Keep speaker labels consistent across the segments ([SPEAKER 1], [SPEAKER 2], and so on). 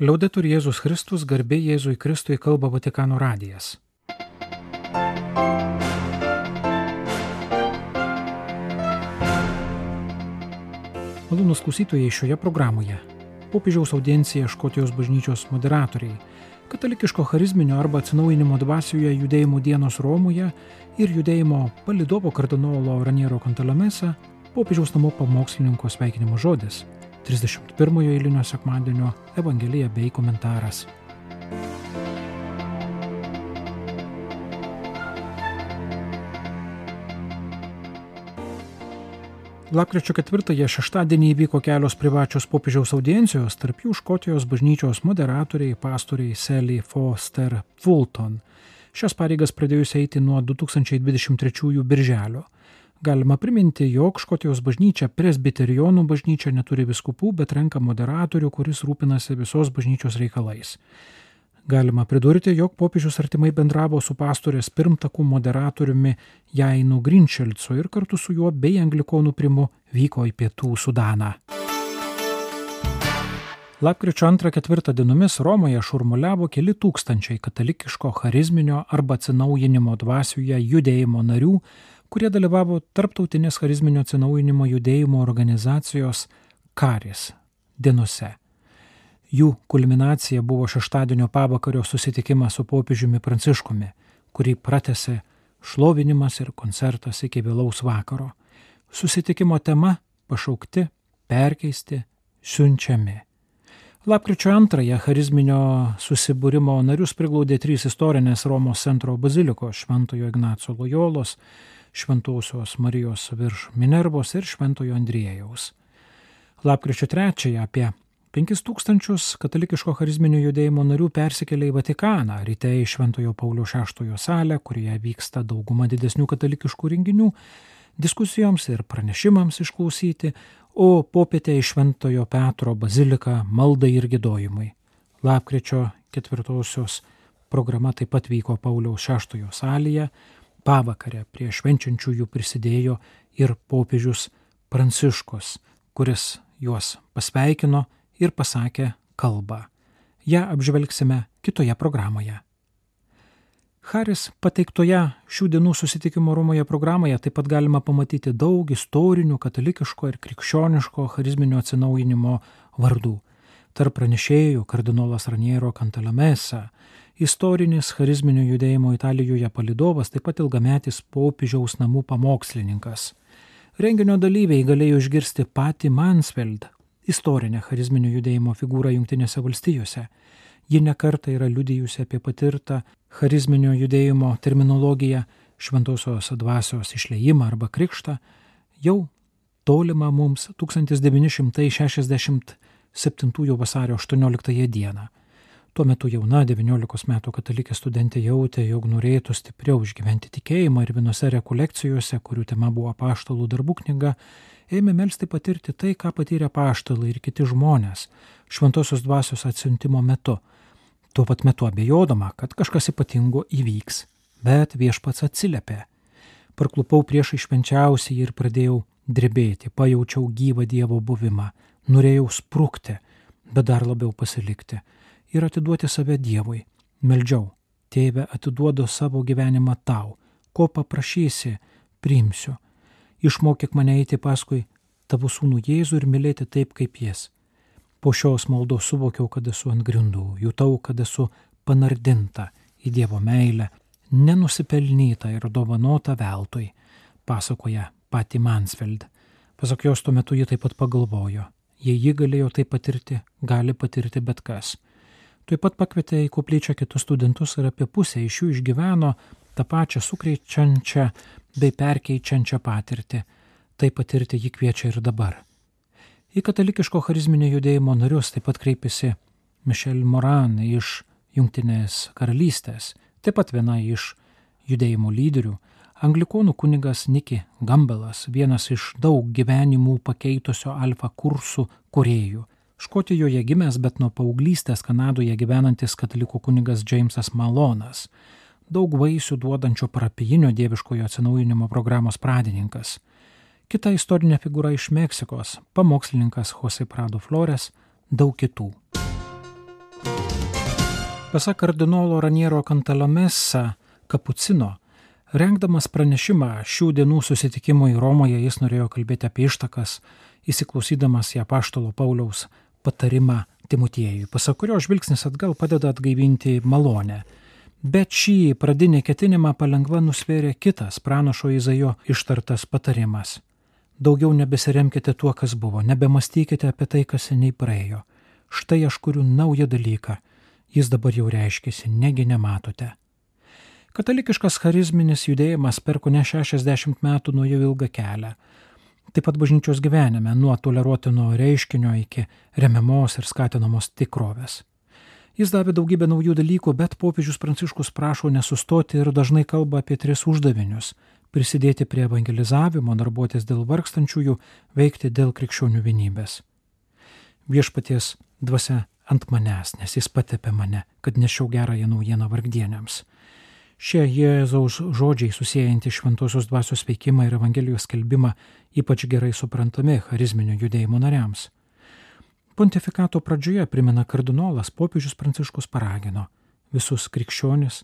[SPEAKER 1] Liaudetur Jėzus Kristus, garbė Jėzui Kristui kalba Vatikano radijas. Malonus klausytojai šioje programoje. Popiežiaus audiencija Škotijos bažnyčios moderatoriai, katalikiško charizminio arba atsinaujinimo dvasioje judėjimo dienos Romoje ir judėjimo palidovo kardinolo Raniero Kantalamesa, popiežiaus namų pamokslininko sveikinimo žodis 31 eilinio sekmadienio Evangelija bei komentaras. Lapkričio ketvirtąją šeštadienį įvyko kelios privačios popiežiaus audiencijos, tarp jų Škotijos bažnyčios moderatoriai, pastoriai Sally Foster Fulton. Šias pareigas pradėjus eiti nuo 2023 birželio. Galima priminti, jog Škotijos bažnyčia presbiterionų bažnyčia neturi viskupų, bet renka moderatorių, kuris rūpinasi visos bažnyčios reikalais. Galima pridurti, jog popiežius artimai bendravo su pastorės pirmtakų moderatoriumi Jainu Grinčelcu ir kartu su juo bei anglikonų primu vyko į pietų Sudaną. Lapkričio 2-4 dienomis Romoje šurmuliavo keli tūkstančiai katalikiško charizminio arba atsinaujinimo dvasioje judėjimo narių, kurie dalyvavo Tarptautinės charizminio atsinaujinimo judėjimo organizacijos Karis dienose. Jų kulminacija buvo šeštadienio pavakario susitikimas su popiežiumi Pranciškumi, kurį pratęsė šlovinimas ir koncertas iki vėlaus vakaro. Susitikimo tema - pašaukti, perkeisti, siunčiami. Lapkričio antrąją charizminio susibūrimo narius priglaudė trys istorinės Romos centro bazilikos - Šventojo Ignaco Lojolos, Šventosios Marijos virš Minervos ir Šventojo Andriejaus. Lapkričio 3 apie 5000 katalikiško charizminio judėjimo narių persikėlė į Vatikaną, ryte į Šventojo Paulio VI salę, kurioje vyksta dauguma didesnių katalikiškų renginių, diskusijoms ir pranešimams išklausyti, o popietę į Šventojo Petro baziliką maldai ir gėdojimui. Lapkričio ketvirtosios programa taip pat vyko Pauliaus VI salėje, pavakarę prie švenčiančiųjų prisidėjo ir popiežius Pranciškus, kuris juos pasveikino ir pasakė kalbą. Ja apžvelgsime kitoje programoje. Haris pateiktoje šių dienų susitikimo Romoje programoje taip pat galima pamatyti daug istorinių katalikiško ir krikščioniško charizminio atsinaujinimo vardų. Tarp pranešėjų kardinolas Raniero Kantalamesa, istorinis charizminio judėjimo Italijoje palidovas, taip pat ilgametis popiežiaus namų pamokslininkas. Renginio dalyviai galėjo išgirsti patį Mansfeld, istorinę charizminio judėjimo figūrą Junktinėse valstijose. Ji nekarta yra liudijusi apie patirtą charizminio judėjimo terminologiją šventosios dvasios išleimą arba krikštą, jau tolima mums 1967 vasario 18 dieną. Tuo metu jauna 19 metų katalikė studentė jautė, jog norėtų stipriau išgyventi tikėjimą ir vienose rekolekcijose, kurių tema buvo paštalų darbų knyga, ėmė melstį patirti tai, ką patyrė paštalai ir kiti žmonės šventosios dvasios atsiuntimo metu. Tuo pat metu abejodama, kad kažkas ypatingo įvyks, bet viešpats atsiliepė. Parklupau prieš išvenčiausiai ir pradėjau drebėti, pajaučiau gyvą Dievo buvimą, norėjau sprukti, bet dar labiau pasilikti ir atiduoti save Dievui. Meldžiau, tėve atiduodu savo gyvenimą tau, ko paprašysi, priimsiu. Išmokyk mane eiti paskui tavo sūnų Jėzų ir mylėti taip kaip jis. Po šios maldos suvokiau, kad esu ant grindų, jutau, kad esu panardinta į Dievo meilę, nenusipelnyta ir dovanota veltui, pasakoja pati Mansfeld. Pasak jos tuo metu ji taip pat pagalvojo, jei ji galėjo tai patirti, gali patirti bet kas. Taip pat pakvietė į koplyčią kitus studentus ir apie pusę iš jų išgyveno tą pačią sukreičiančią bei perkeičiančią patirtį. Tai patirti jį kviečia ir dabar. Į katalikiško charizminio judėjimo narius taip pat kreipėsi Mišel Moran iš Junktinės karalystės, taip pat viena iš judėjimo lyderių, anglikonų kunigas Niki Gambelas, vienas iš daug gyvenimų pakeitusio alfa kursų kuriejų, Škotijoje gimęs, bet nuo paauglystės Kanadoje gyvenantis katalikų kunigas Džeimsas Malonas, daug vaisių duodančio parapijinio dieviškojo atsinaujinimo programos pradininkas. Kita istorinė figūra iš Meksikos - pamokslininkas Jose Prado Flores, daug kitų. Pasak kardinolo Raniero Kantalamesa Kapucino, rengdamas pranešimą šių dienų susitikimui Romoje, jis norėjo kalbėti apie ištakas, įsiklausydamas į apaštalo Pauliaus patarimą Timotiejui, pasak kurio žvilgsnis atgal padeda atgaivinti malonę. Bet šį pradinį ketinimą palengva nusvėrė kitas pranašo Izaijo ištartas patarimas. Daugiau nebesiremkite tuo, kas buvo, nebemastykite apie tai, kas seniai praėjo. Štai aš kuriu naują dalyką jis dabar jau reiškiasi, negi nematote. Katalikiškas charizminis judėjimas per ko ne 60 metų nuėjo ilgą kelią. Taip pat bažnyčios gyvenime nuo toleruotino reiškinio iki remiamos ir skatinamos tikrovės. Jis davė daugybę naujų dalykų, bet popiežius Pranciškus prašo nesustoti ir dažnai kalba apie tris uždavinius - prisidėti prie evangelizavimo, darbuotis dėl vargstančiųjų, veikti dėl krikščionių vienybės. Viešpaties dvasia ant manęs, nes jis patepė mane, kad nešiau gerąją naujieną vargdieniams. Šie Jėzaus žodžiai susijęjantį šventosios dvasios veikimą ir Evangelijos skelbimą ypač gerai suprantami charizminio judėjimo nariams. Pontifikato pradžioje, primena kardinolas, popiežius Pranciškus paragino visus krikščionis,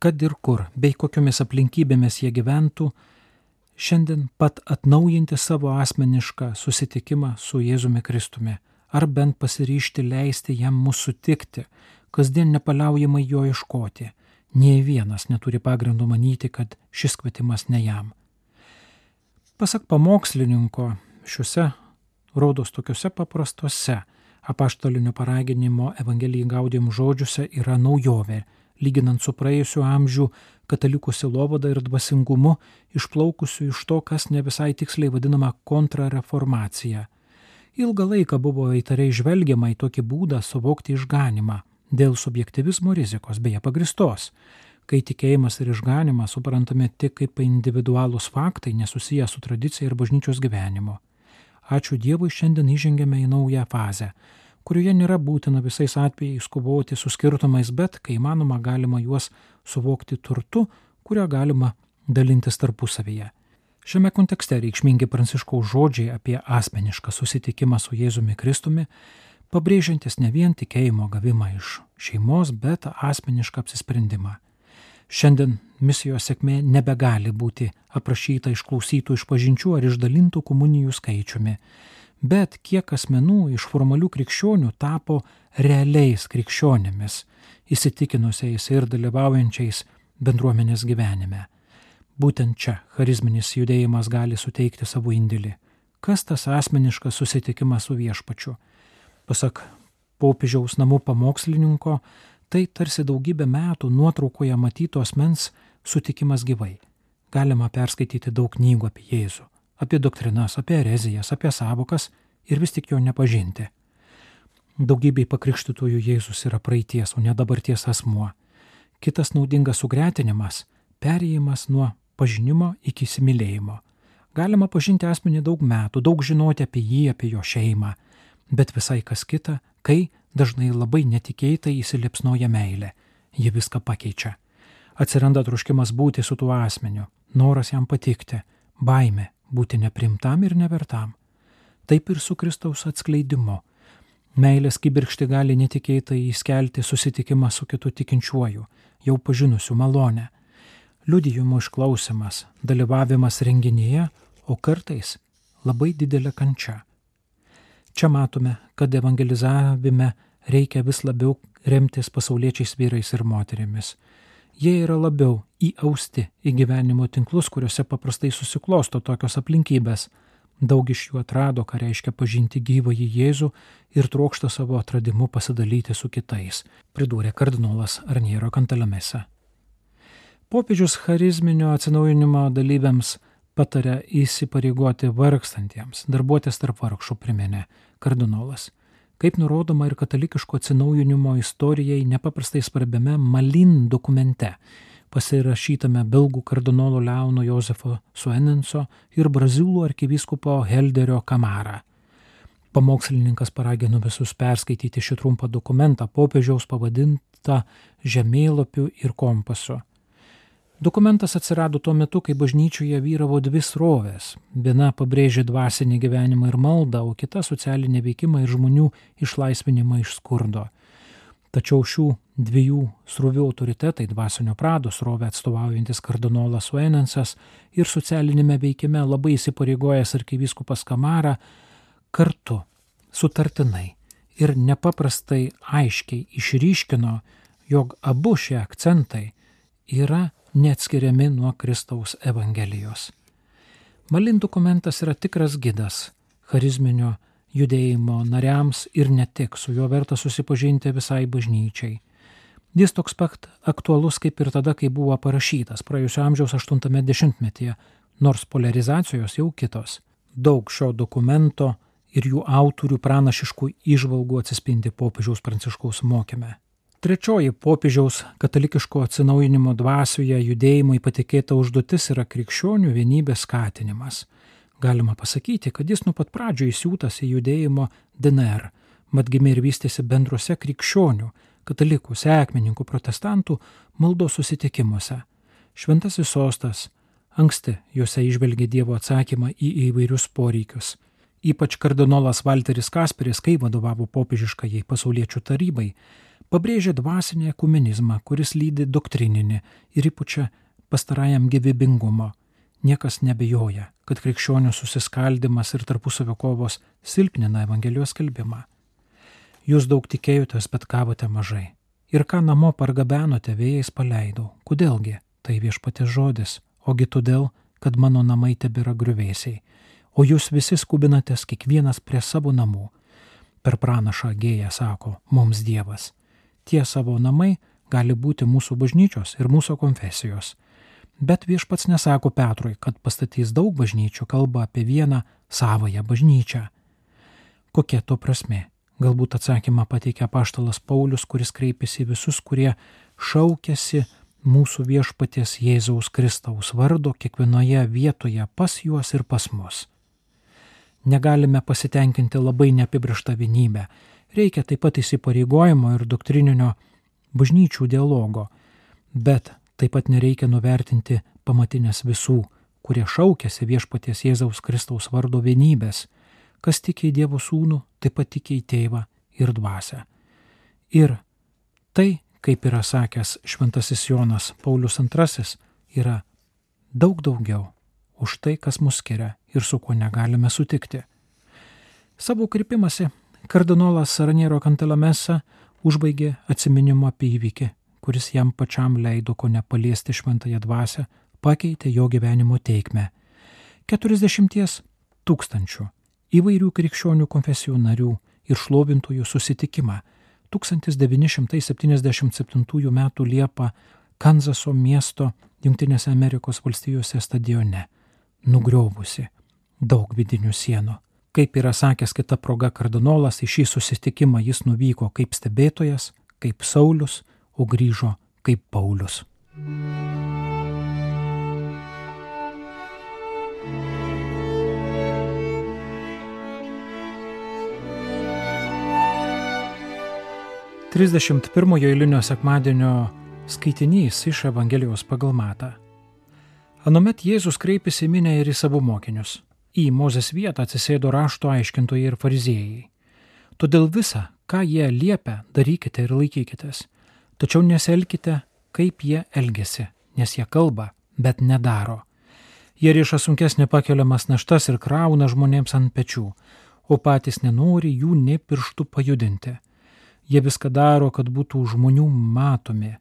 [SPEAKER 1] kad ir kur, bei kokiomis aplinkybėmis jie gyventų, šiandien pat atnaujinti savo asmenišką susitikimą su Jėzumi Kristumi ar bent pasiryšti leisti jam mūsų sutikti, kasdien nepaliaujamai jo iškoti. Nie vienas neturi pagrindų manyti, kad šis kvietimas ne jam. Pasak pamokslininko, šiuose, rodos tokiuose paprastuose apaštalinio paraginimo Evangelijai gaudim žodžiuose yra naujovė, lyginant su praėjusiu amžių katalikų silovada ir dvasingumu, išplaukusiu iš to, kas ne visai tiksliai vadinama kontrareformacija Ilgą laiką buvo įtariai žvelgiama į tokį būdą suvokti išganimą dėl subjektivizmo rizikos, beje pagristos, kai tikėjimas ir išganimas suprantame tik kaip individualūs faktai nesusiję su tradicija ir bažnyčios gyvenimu. Ačiū Dievui šiandien įžengėme į naują fazę, kurioje nėra būtina visais atvejais kovoti su skirtumais, bet kai įmanoma galima juos suvokti turtu, kurio galima dalintis tarpusavyje. Šiame kontekste reikšmingi Pranciškaus žodžiai apie asmenišką susitikimą su Jėzumi Kristumi, pabrėžiantis ne vien tikėjimo gavimą iš šeimos, bet asmenišką apsisprendimą. Šiandien misijos sėkmė nebegali būti aprašyta išklausytų išpažinčių ar išdalintų komunijų skaičiumi, bet kiek asmenų iš formalių krikščionių tapo realiais krikščionėmis, įsitikinusiais ir dalyvaujančiais bendruomenės gyvenime. Būtent čia charizminis judėjimas gali suteikti savo indėlį. Kas tas asmeniškas susitikimas su viešpačiu? Pasak popiežiaus namų pamokslininko, tai tarsi daugybę metų nuotraukoje matyto asmens sutikimas gyvai. Galima perskaityti daug knygų apie Jėzų, apie doktrinas, apie erezijas, apie savokas ir vis tik jo nepažinti. Daugybei pakrikštytųjų Jėzus yra praeities, o ne dabarties asmuo. Kitas naudingas sugretinimas - perėjimas nuo pažinimo iki įsimylėjimo. Galima pažinti asmenį daug metų, daug žinoti apie jį, apie jo šeimą, bet visai kas kita, kai dažnai labai netikėtai įsilipsnoja meilė, ji viską pakeičia. Atsiranda truškimas būti su tuo asmeniu, noras jam patikti, baime būti neprimtam ir nevertam. Taip ir su Kristaus atskleidimu. Meilės kibirkšti gali netikėtai įskelti susitikimą su kitu tikinčiuoju, jau pažinusiu malonę liudijimo išklausimas, dalyvavimas renginyje, o kartais labai didelė kančia. Čia matome, kad evangelizavime reikia vis labiau remtis pasauliečiais vyrais ir moterimis. Jie yra labiau įausti į gyvenimo tinklus, kuriuose paprastai susiklosto tokios aplinkybės. Daug iš jų atrado, ką reiškia pažinti gyvąjį Jėzų ir trokšta savo atradimu pasidalyti su kitais, pridūrė kardinolas Arniero Kantalamėse. Popiežius charizminio atsinaujinimo dalyviams patarė įsipareigoti vargstantiems, darbuotis tarp vargšų priminė kardinolas. Kaip nurodoma ir katalikiško atsinaujinimo istorijai nepaprastai svarbiame Malin dokumente, pasirašytame belgų kardinolo Leono Josefo Suenenso ir brazilų arkivyskupo Helderio Kamara. Pamokslininkas paragino visus perskaityti šį trumpą dokumentą popiežiaus pavadintą žemėlapiu ir kompasu. Dokumentas atsirado tuo metu, kai bažnyčioje vyravo dvi srovės. Viena pabrėžė dvasinį gyvenimą ir maldą, o kita socialinį veikimą ir žmonių išlaisvinimą iš skurdo. Tačiau šių dviejų srovių autoritetai, dvasinio prado srovę atstovaujantis kardinolas Uenensas ir socialinėme veikime labai įsipareigojęs arkivyskupas Kamara, kartu, sutartinai ir nepaprastai aiškiai išryškino, jog abu šie akcentai yra neatskiriami nuo Kristaus Evangelijos. Malin dokumentas yra tikras gidas charizminio judėjimo nariams ir ne tik, su juo verta susipažinti visai bažnyčiai. Jis toks pat aktualus kaip ir tada, kai buvo parašytas praėjusio amžiaus 80-metyje, nors polarizacijos jau kitos. Daug šio dokumento ir jų autorių pranašiškų išvalgų atsispindi popiežiaus pranciškaus mokyme. Trečioji popiežiaus katalikiško atsinaujinimo dvasioje judėjimui patikėta užduotis yra krikščionių vienybės skatinimas – Galima pasakyti, kad jis nuo pat pradžio įsiūtas į judėjimo DNR, mat gimė ir vystėsi bendruose krikščionių, katalikų, sekmininkų, protestantų maldos susitikimuose. Šventasis sostas anksti juose išvelgė Dievo atsakymą į įvairius poreikius. Ypač kardinolas Walteris Kasperis, kai vadovavo popiežiškajai pasauliečių tarybai, pabrėžė dvasinį ekumenizmą, kuris lydi doktrininį ir įpučia pastarajam gyvybingumo Niekas nebejoja, kad krikščionių susiskaldimas ir tarpusavio kovos silpnina Evangelijos skelbimą. Jūs daug tikėjotės, bet gavote mažai. Ir ką namo pargabenote, vėjais paleidau. Kodėlgi? Tai viešpatė žodis, ogi todėl, kad mano namai tebėra griuvėsiai, o jūs visi skubinatės kiekvienas prie savo namų. Per pranašą gėją sako mums Dievas. Tie savo namai gali būti mūsų bažnyčios ir mūsų konfesijos Bet viešpats nesako Petrui, kad pastatys daug bažnyčių, kalba apie vieną savoją bažnyčią. Kokia to prasme? Galbūt atsakymą pateikia paštalas Paulius, kuris kreipėsi visus, kurie šaukėsi mūsų viešpaties Jėzaus Kristaus vardo kiekvienoje vietoje pas juos ir pas mus. Negalime pasitenkinti labai neapibrištą vienybę, reikia taip pat įsipareigojimo ir doktrininio bažnyčių dialogo, bet Taip pat nereikia nuvertinti pamatinės visų, kurie šaukėsi viešpaties Jėzaus Kristaus vardo vienybės, kas tiki į Dievo sūnų, taip pat tiki į tėvą ir dvasę. Ir tai, kaip yra sakęs šventasis Jonas Paulius II, yra daug daugiau už tai, kas mus skiria ir su kuo negalime sutikti. Savo kreipimąsi kardinolas Saraniero Kantelamesa užbaigė atsiminimą apie įvykį kuris jam pačiam leido ko nepaliesti šventąją dvasę, pakeitė jo gyvenimo teikmę. 40 tūkstančių įvairių krikščionių konfesijų narių ir šlovintojų susitikimą 1977 m. Liepą Kanzaso miesto Junktinėse Amerikos valstijose stadione, nugriovusi daug vidinių sienų. Kaip yra sakęs kita proga kardinolas, į šį susitikimą jis nuvyko kaip stebėtojas, kaip Saulis, o grįžo kaip Paulius. Trisdešimt pirmojo eilinio sekmadienio skaitinys iš Evangelijos pagal Matą. Anuomet Jėzus kreipėsi minę ir į savo mokinius. Į Mozės vietą atsisėdo rašto aiškintojai ir fariziejai. Todėl visą, ką jie liepia, darykite ir laikykitės Tačiau neselkite, kaip jie elgesi, nes jie kalba, bet nedaro. Jie riša sunkes nepakeliamas naštas ir krauna žmonėms ant pečių, o patys nenori jų ne pirštų pajudinti. Jie viską daro, kad būtų žmonių matomi,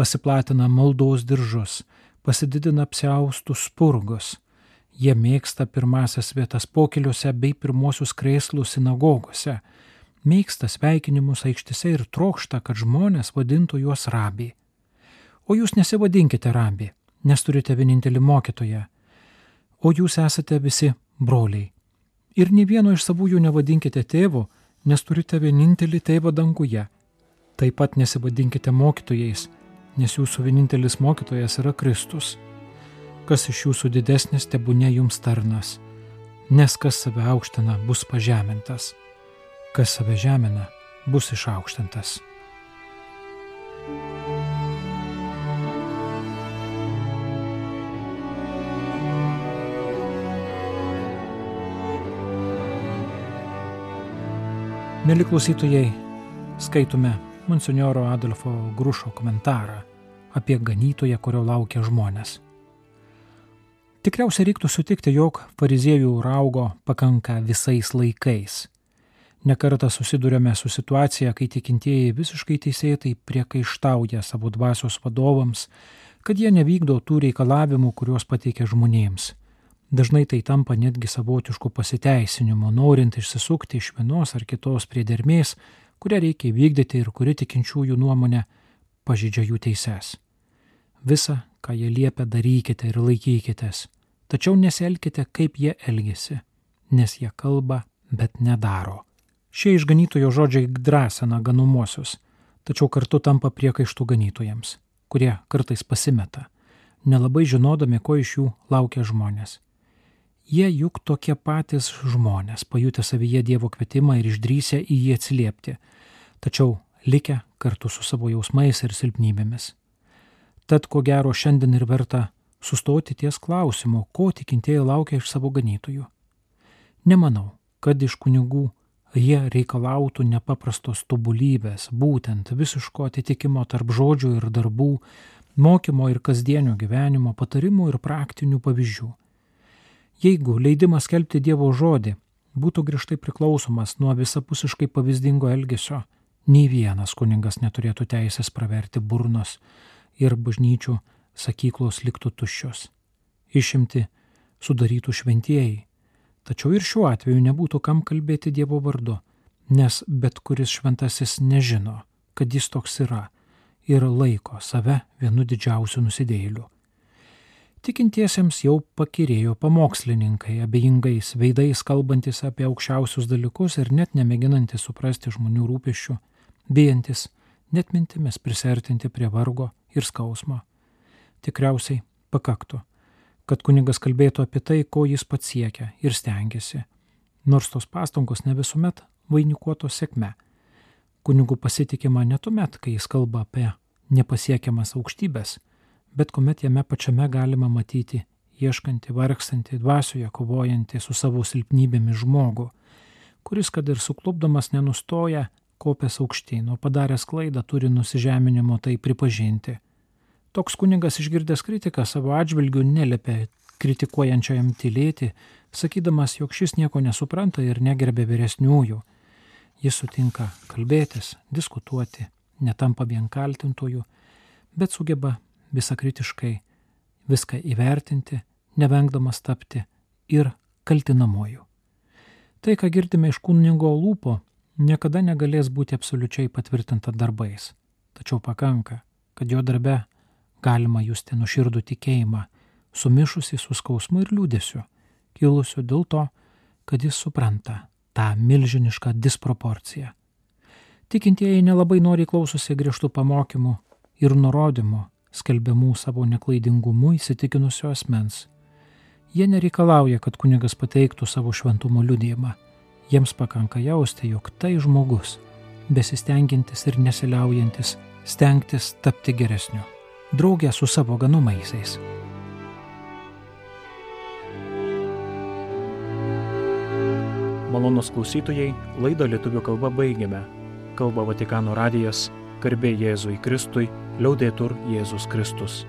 [SPEAKER 1] pasiplatina maldos diržus, pasididina apsiaustų spurgus. Jie mėgsta pirmasias vietas pokeliuose bei pirmosius kreislus sinagogose mėgsta sveikinimus aikštėse ir trokšta, kad žmonės vadintų juos rabi. O jūs nesivadinkite rabi, nes turite vienintelį mokytoją, o jūs esate visi broliai. Ir ne vieno iš savųjų nevadinkite tėvu, nes turite vienintelį tėvą danguje. Taip pat nesivadinkite mokytojais, nes jūsų vienintelis mokytojas yra Kristus. Kas iš jūsų didesnis tebūnė jums tarnas, nes kas save aukština bus pažemintas kas save žemina, bus išaukštintas. Mėly klausytojai, skaitome monsinjoro Adolfo Grušo komentarą apie ganytoją, kurio laukia žmonės. Tikriausiai reiktų sutikti, jog fariziejų raugo pakanka visais laikais. Nekartą susidurėme su situacija, kai tikintieji visiškai teisėtai priekaištauja savo dvasios vadovams, kad jie nevykdo tų reikalavimų, kuriuos pateikia žmonėms. Dažnai tai tampa netgi savotišku pasiteisinimu, norint išsisukti iš vienos ar kitos priedermės, kurią reikia įvykdyti ir kuri tikinčiųjų nuomonė pažydžia jų teises. Visa, ką jie liepia, darykite ir laikykitės, tačiau nesielkite, kaip jie elgesi, nes jie kalba, bet nedaro. Šie išganytojo žodžiai drąsina ganumuosius, tačiau kartu tampa priekaištų ganytojams, kurie kartais pasimeta, nelabai žinodami, ko iš jų laukia žmonės. Jie juk tokie patys žmonės, pajutę savyje Dievo kvietimą ir išdrysę į jį atsiliepti, tačiau likę kartu su savo jausmais ir silpnybėmis. Tad ko gero šiandien ir verta sustoti ties klausimu, ko tikintieji laukia iš savo ganytojų. Nemanau, kad iš kunigų jie reikalautų nepaprastos tobulybės, būtent visiško atitikimo tarp žodžių ir darbų, mokymo ir kasdienio gyvenimo, patarimų ir praktinių pavyzdžių Jeigu leidimas skelbti Dievo žodį būtų griežtai priklausomas nuo visapusiškai pavyzdingo elgesio, nei vienas kuningas neturėtų teisės praverti burnos ir bažnyčių sakyklos liktų tuščios. Išimti sudarytų šventieji. Tačiau ir šiuo atveju nebūtų kam kalbėti Dievo vardu, nes bet kuris šventasis nežino, kad jis toks yra ir laiko save vienu didžiausiu nusidėliu. Tikintiesiems jau pakirėjo pamokslininkai, abejingais veidais kalbantis apie aukščiausius dalykus ir net nemėginantis suprasti žmonių rūpešių, bijantis net mintimis prisertinti prie vargo ir skausmo. Tikriausiai pakaktų, kad kunigas kalbėtų apie tai, ko jis pats siekia ir stengiasi, nors tos pastangos ne visuomet vainikuotos sėkme. Kunigų pasitikima netuomet, kai jis kalba apie nepasiekiamas aukštybės, bet kuomet jame pačiame galima matyti ieškantį, vargstantį, dvasioje kovojantį su savo silpnybėmis žmogų, kuris, kad ir suklubdamas nenustoja, kopęs aukštyn, o padaręs klaidą turi nusižeminimo tai pripažinti. Toks kunigas išgirdęs kritiką savo atžvilgių nelėpė kritikuojančiajam tylėti, sakydamas, jog šis nieko nesupranta ir negerbė vyresniųjų. Jis sutinka kalbėtis, diskutuoti, netampa vien kaltintojų, bet sugeba visą kritiškai viską įvertinti, nevengdamas tapti ir kaltinamoju. Tai, ką girdime iš kunigo lūpo, niekada negalės būti absoliučiai patvirtinta darbais, tačiau pakanka, kad jo darbe galima justi nuširdų tikėjimą, sumišusi su skausmu ir liūdėsiu, kilusiu dėl to, kad jis supranta tą milžinišką disproporciją. Tikintieji nelabai noriai klausosi griežtų pamokymų ir nurodymų, skelbiamų savo neklaidingumu įsitikinusio asmens. Jie nereikalauja, kad kunigas pateiktų savo šventumo liudėjimą. Jiems pakanka jausti, jog tai žmogus, besistengintis ir nesiliaujantis stengtis tapti geresniu, draugė su savo ganumaisiais.
[SPEAKER 2] Malonus klausytojai, laidą lietuvių kalba baigėme. Kalba Vatikano radijas, garbė Jėzui Kristui liaudėtur Jėzus Kristus.